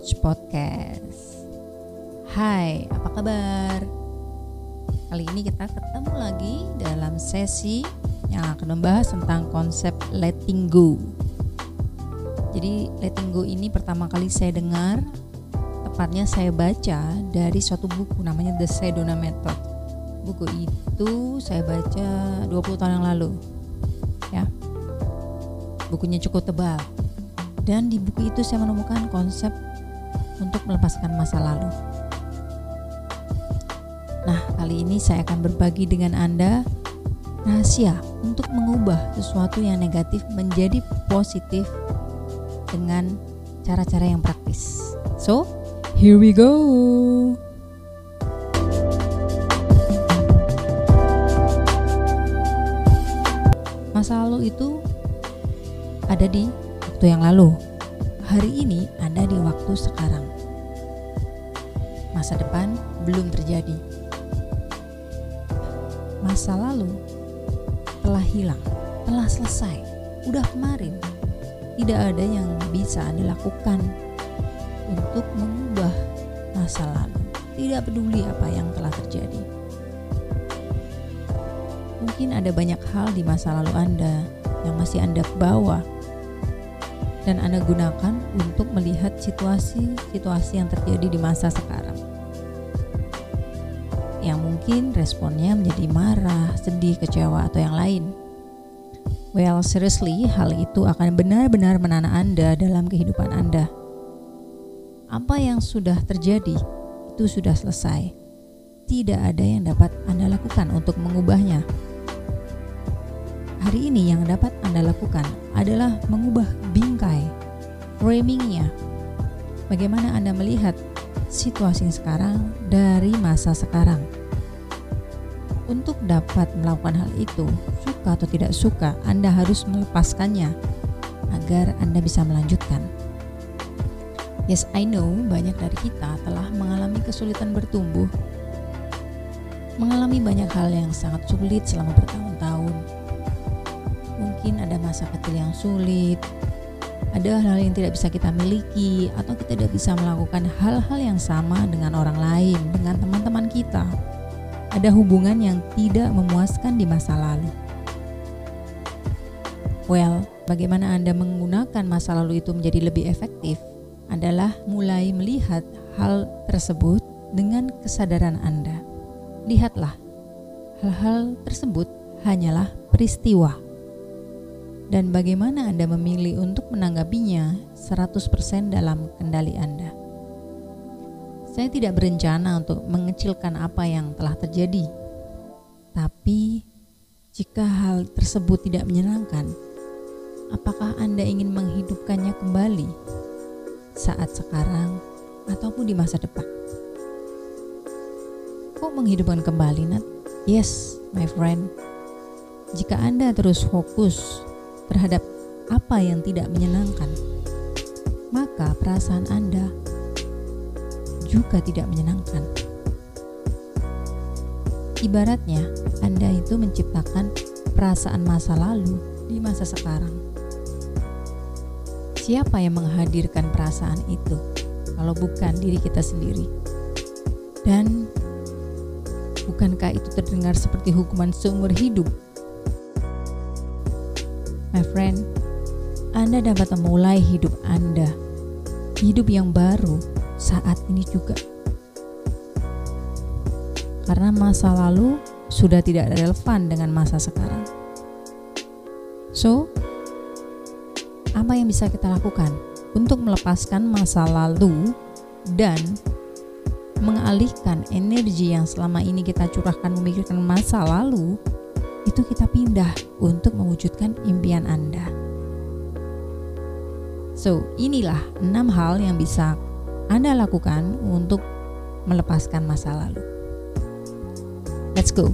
Coach Podcast. Hai, apa kabar? Kali ini kita ketemu lagi dalam sesi yang akan membahas tentang konsep letting go. Jadi letting go ini pertama kali saya dengar, tepatnya saya baca dari suatu buku namanya The Sedona Method. Buku itu saya baca 20 tahun yang lalu. Ya. Bukunya cukup tebal. Dan di buku itu saya menemukan konsep untuk melepaskan masa lalu. Nah, kali ini saya akan berbagi dengan Anda rahasia untuk mengubah sesuatu yang negatif menjadi positif dengan cara-cara yang praktis. So, here we go. Masa lalu itu ada di waktu yang lalu. Hari ini Anda di waktu sekarang. Masa depan belum terjadi. Masa lalu telah hilang, telah selesai, udah kemarin. Tidak ada yang bisa Anda lakukan untuk mengubah masa lalu. Tidak peduli apa yang telah terjadi. Mungkin ada banyak hal di masa lalu Anda yang masih Anda bawa dan Anda gunakan untuk melihat situasi-situasi yang terjadi di masa sekarang. Yang mungkin responnya menjadi marah, sedih, kecewa, atau yang lain. Well, seriously, hal itu akan benar-benar menanah Anda dalam kehidupan Anda. Apa yang sudah terjadi itu sudah selesai. Tidak ada yang dapat Anda lakukan untuk mengubahnya. Hari ini yang dapat Anda lakukan adalah mengubah bingkai, framingnya. Bagaimana Anda melihat situasi sekarang dari masa sekarang. Untuk dapat melakukan hal itu, suka atau tidak suka, Anda harus melepaskannya agar Anda bisa melanjutkan. Yes, I know banyak dari kita telah mengalami kesulitan bertumbuh, mengalami banyak hal yang sangat sulit selama bertahun-tahun, mungkin ada masa kecil yang sulit, ada hal yang tidak bisa kita miliki, atau kita tidak bisa melakukan hal-hal yang sama dengan orang lain, dengan teman-teman kita. Ada hubungan yang tidak memuaskan di masa lalu. Well, bagaimana Anda menggunakan masa lalu itu menjadi lebih efektif adalah mulai melihat hal tersebut dengan kesadaran Anda. Lihatlah, hal-hal tersebut hanyalah peristiwa dan bagaimana Anda memilih untuk menanggapinya 100% dalam kendali Anda. Saya tidak berencana untuk mengecilkan apa yang telah terjadi. Tapi jika hal tersebut tidak menyenangkan, apakah Anda ingin menghidupkannya kembali saat sekarang ataupun di masa depan? Kok menghidupkan kembali, Nat? Yes, my friend. Jika Anda terus fokus terhadap apa yang tidak menyenangkan, maka perasaan Anda juga tidak menyenangkan. Ibaratnya, Anda itu menciptakan perasaan masa lalu di masa sekarang. Siapa yang menghadirkan perasaan itu kalau bukan diri kita sendiri? Dan bukankah itu terdengar seperti hukuman seumur hidup My friend, Anda dapat memulai hidup Anda, hidup yang baru saat ini juga. Karena masa lalu sudah tidak relevan dengan masa sekarang. So, apa yang bisa kita lakukan untuk melepaskan masa lalu dan mengalihkan energi yang selama ini kita curahkan memikirkan masa lalu itu kita pindah untuk mewujudkan impian Anda. So, inilah enam hal yang bisa Anda lakukan untuk melepaskan masa lalu. Let's go.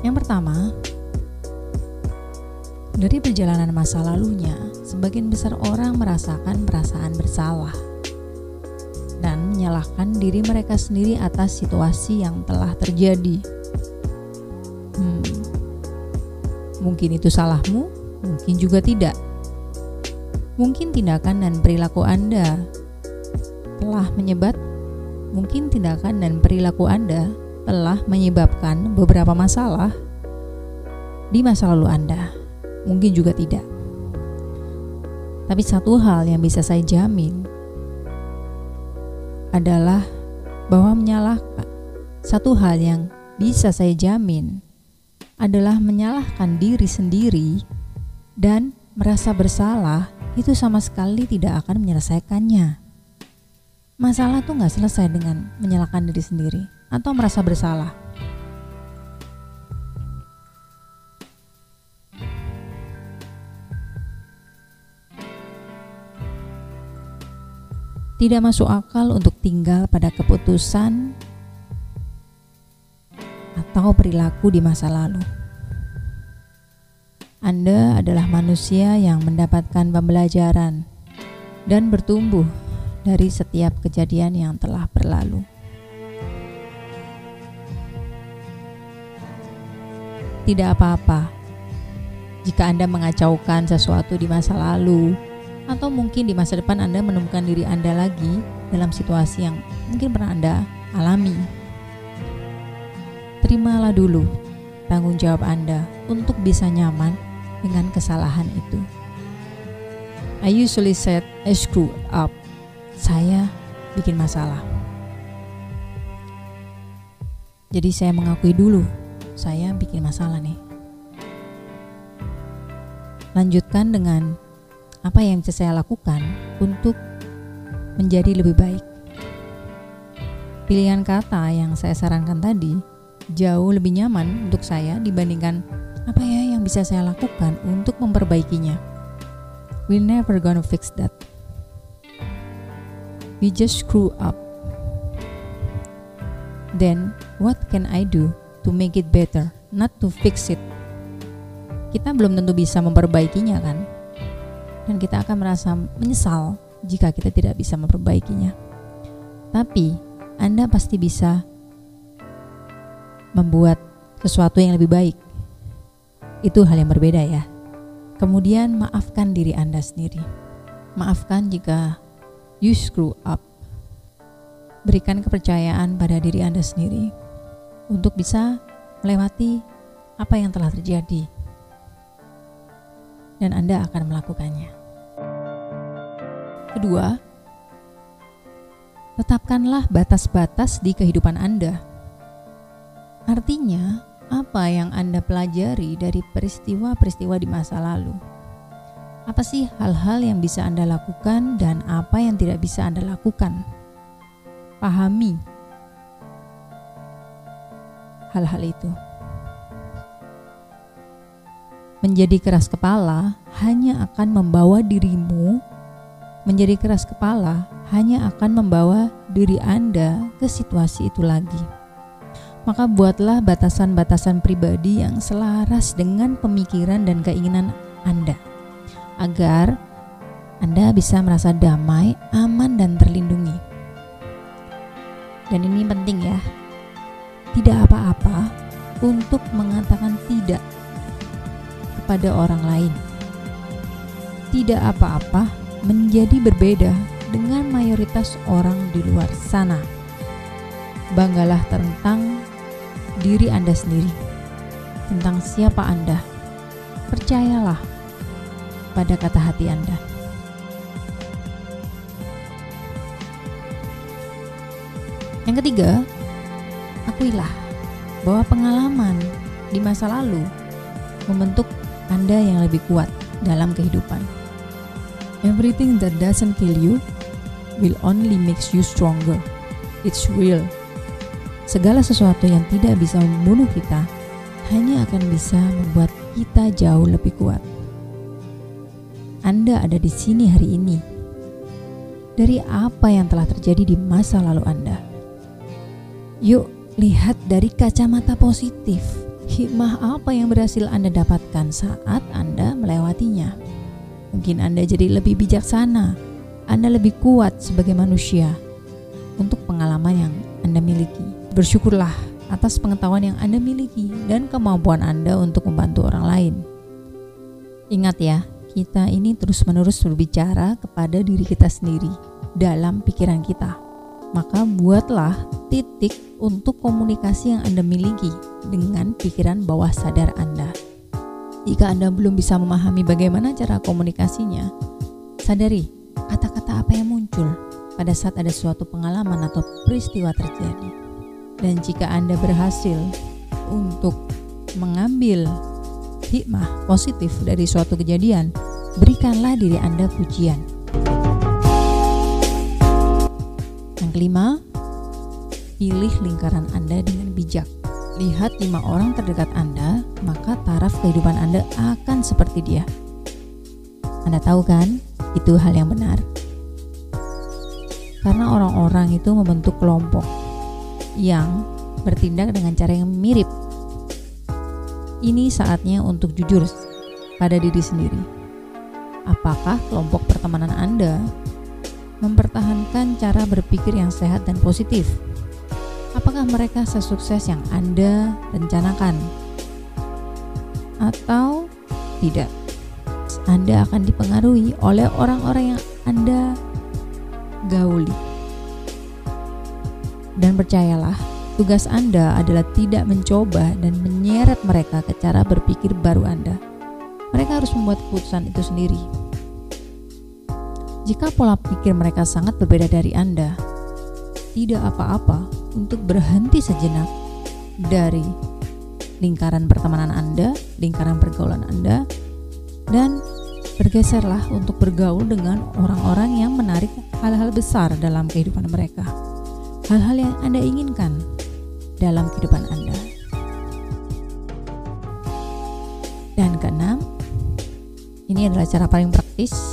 Yang pertama, dari perjalanan masa lalunya, sebagian besar orang merasakan perasaan bersalah dan menyalahkan diri mereka sendiri atas situasi yang telah terjadi. Hmm, mungkin itu salahmu, mungkin juga tidak. Mungkin tindakan dan perilaku Anda telah menyebat mungkin tindakan dan perilaku Anda telah menyebabkan beberapa masalah di masa lalu Anda. Mungkin juga tidak. Tapi satu hal yang bisa saya jamin adalah bahwa menyalahkan satu hal yang bisa saya jamin adalah menyalahkan diri sendiri dan merasa bersalah itu sama sekali tidak akan menyelesaikannya. Masalah tuh nggak selesai dengan menyalahkan diri sendiri atau merasa bersalah. Tidak masuk akal untuk tinggal pada keputusan atau perilaku di masa lalu. Anda adalah manusia yang mendapatkan pembelajaran dan bertumbuh dari setiap kejadian yang telah berlalu. Tidak apa-apa jika Anda mengacaukan sesuatu di masa lalu, atau mungkin di masa depan Anda menemukan diri Anda lagi dalam situasi yang mungkin pernah Anda alami. Terimalah dulu tanggung jawab Anda untuk bisa nyaman dengan kesalahan itu. I usually said I screw up. Saya bikin masalah. Jadi saya mengakui dulu saya bikin masalah nih. Lanjutkan dengan apa yang bisa saya lakukan untuk menjadi lebih baik. Pilihan kata yang saya sarankan tadi jauh lebih nyaman untuk saya dibandingkan apa ya yang bisa saya lakukan untuk memperbaikinya? We never gonna fix that. We just screw up. Then, what can I do to make it better, not to fix it? Kita belum tentu bisa memperbaikinya kan? Dan kita akan merasa menyesal jika kita tidak bisa memperbaikinya. Tapi, Anda pasti bisa membuat sesuatu yang lebih baik itu hal yang berbeda ya. Kemudian maafkan diri Anda sendiri. Maafkan jika you screw up. Berikan kepercayaan pada diri Anda sendiri untuk bisa melewati apa yang telah terjadi. Dan Anda akan melakukannya. Kedua, tetapkanlah batas-batas di kehidupan Anda. Artinya, apa yang Anda pelajari dari peristiwa-peristiwa di masa lalu? Apa sih hal-hal yang bisa Anda lakukan dan apa yang tidak bisa Anda lakukan? Pahami hal-hal itu. Menjadi keras kepala hanya akan membawa dirimu. Menjadi keras kepala hanya akan membawa diri Anda ke situasi itu lagi. Maka buatlah batasan-batasan pribadi yang selaras dengan pemikiran dan keinginan Anda, agar Anda bisa merasa damai, aman, dan terlindungi. Dan ini penting, ya, tidak apa-apa untuk mengatakan tidak kepada orang lain. Tidak apa-apa menjadi berbeda dengan mayoritas orang di luar sana. Banggalah tentang diri Anda sendiri, tentang siapa Anda. Percayalah pada kata hati Anda. Yang ketiga, akuilah bahwa pengalaman di masa lalu membentuk Anda yang lebih kuat dalam kehidupan. Everything that doesn't kill you will only makes you stronger. It's real. Segala sesuatu yang tidak bisa membunuh kita hanya akan bisa membuat kita jauh lebih kuat. Anda ada di sini hari ini dari apa yang telah terjadi di masa lalu Anda. Yuk, lihat dari kacamata positif. Hikmah apa yang berhasil Anda dapatkan saat Anda melewatinya? Mungkin Anda jadi lebih bijaksana, Anda lebih kuat sebagai manusia untuk pengalaman yang Anda miliki. Bersyukurlah atas pengetahuan yang Anda miliki dan kemampuan Anda untuk membantu orang lain. Ingat ya, kita ini terus-menerus berbicara kepada diri kita sendiri dalam pikiran kita. Maka buatlah titik untuk komunikasi yang Anda miliki dengan pikiran bawah sadar Anda. Jika Anda belum bisa memahami bagaimana cara komunikasinya, sadari kata-kata apa yang muncul pada saat ada suatu pengalaman atau peristiwa terjadi. Dan jika Anda berhasil untuk mengambil hikmah positif dari suatu kejadian, berikanlah diri Anda pujian. Yang kelima, pilih lingkaran Anda dengan bijak. Lihat lima orang terdekat Anda, maka taraf kehidupan Anda akan seperti dia. Anda tahu kan, itu hal yang benar. Karena orang-orang itu membentuk kelompok yang bertindak dengan cara yang mirip ini saatnya untuk jujur pada diri sendiri. Apakah kelompok pertemanan Anda mempertahankan cara berpikir yang sehat dan positif? Apakah mereka sesukses yang Anda rencanakan? Atau tidak? Anda akan dipengaruhi oleh orang-orang yang Anda gauli. Dan percayalah, Tugas Anda adalah tidak mencoba dan menyeret mereka ke cara berpikir baru Anda. Mereka harus membuat keputusan itu sendiri. Jika pola pikir mereka sangat berbeda dari Anda, tidak apa-apa untuk berhenti sejenak dari lingkaran pertemanan Anda, lingkaran pergaulan Anda, dan bergeserlah untuk bergaul dengan orang-orang yang menarik hal-hal besar dalam kehidupan mereka. Hal-hal yang Anda inginkan dalam kehidupan Anda. Dan keenam, ini adalah cara paling praktis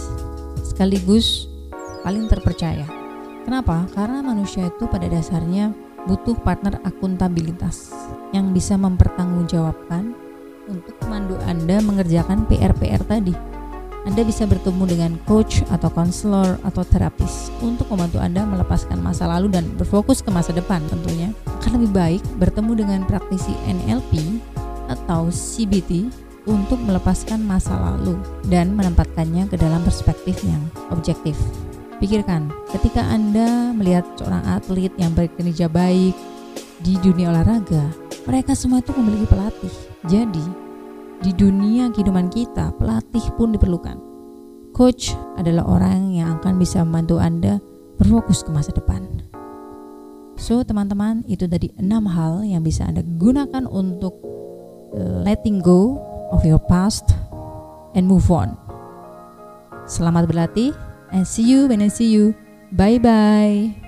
sekaligus paling terpercaya. Kenapa? Karena manusia itu pada dasarnya butuh partner akuntabilitas yang bisa mempertanggungjawabkan untuk memandu Anda mengerjakan PR-PR tadi anda bisa bertemu dengan coach atau konselor atau terapis untuk membantu Anda melepaskan masa lalu dan berfokus ke masa depan tentunya. Akan lebih baik bertemu dengan praktisi NLP atau CBT untuk melepaskan masa lalu dan menempatkannya ke dalam perspektif yang objektif. Pikirkan, ketika Anda melihat seorang atlet yang berkinerja baik di dunia olahraga, mereka semua itu memiliki pelatih. Jadi, di dunia kehidupan kita, pelatih pun diperlukan. Coach adalah orang yang akan bisa membantu Anda berfokus ke masa depan. So, teman-teman, itu tadi enam hal yang bisa Anda gunakan untuk uh, letting go of your past and move on. Selamat berlatih and see you when I see you. Bye bye.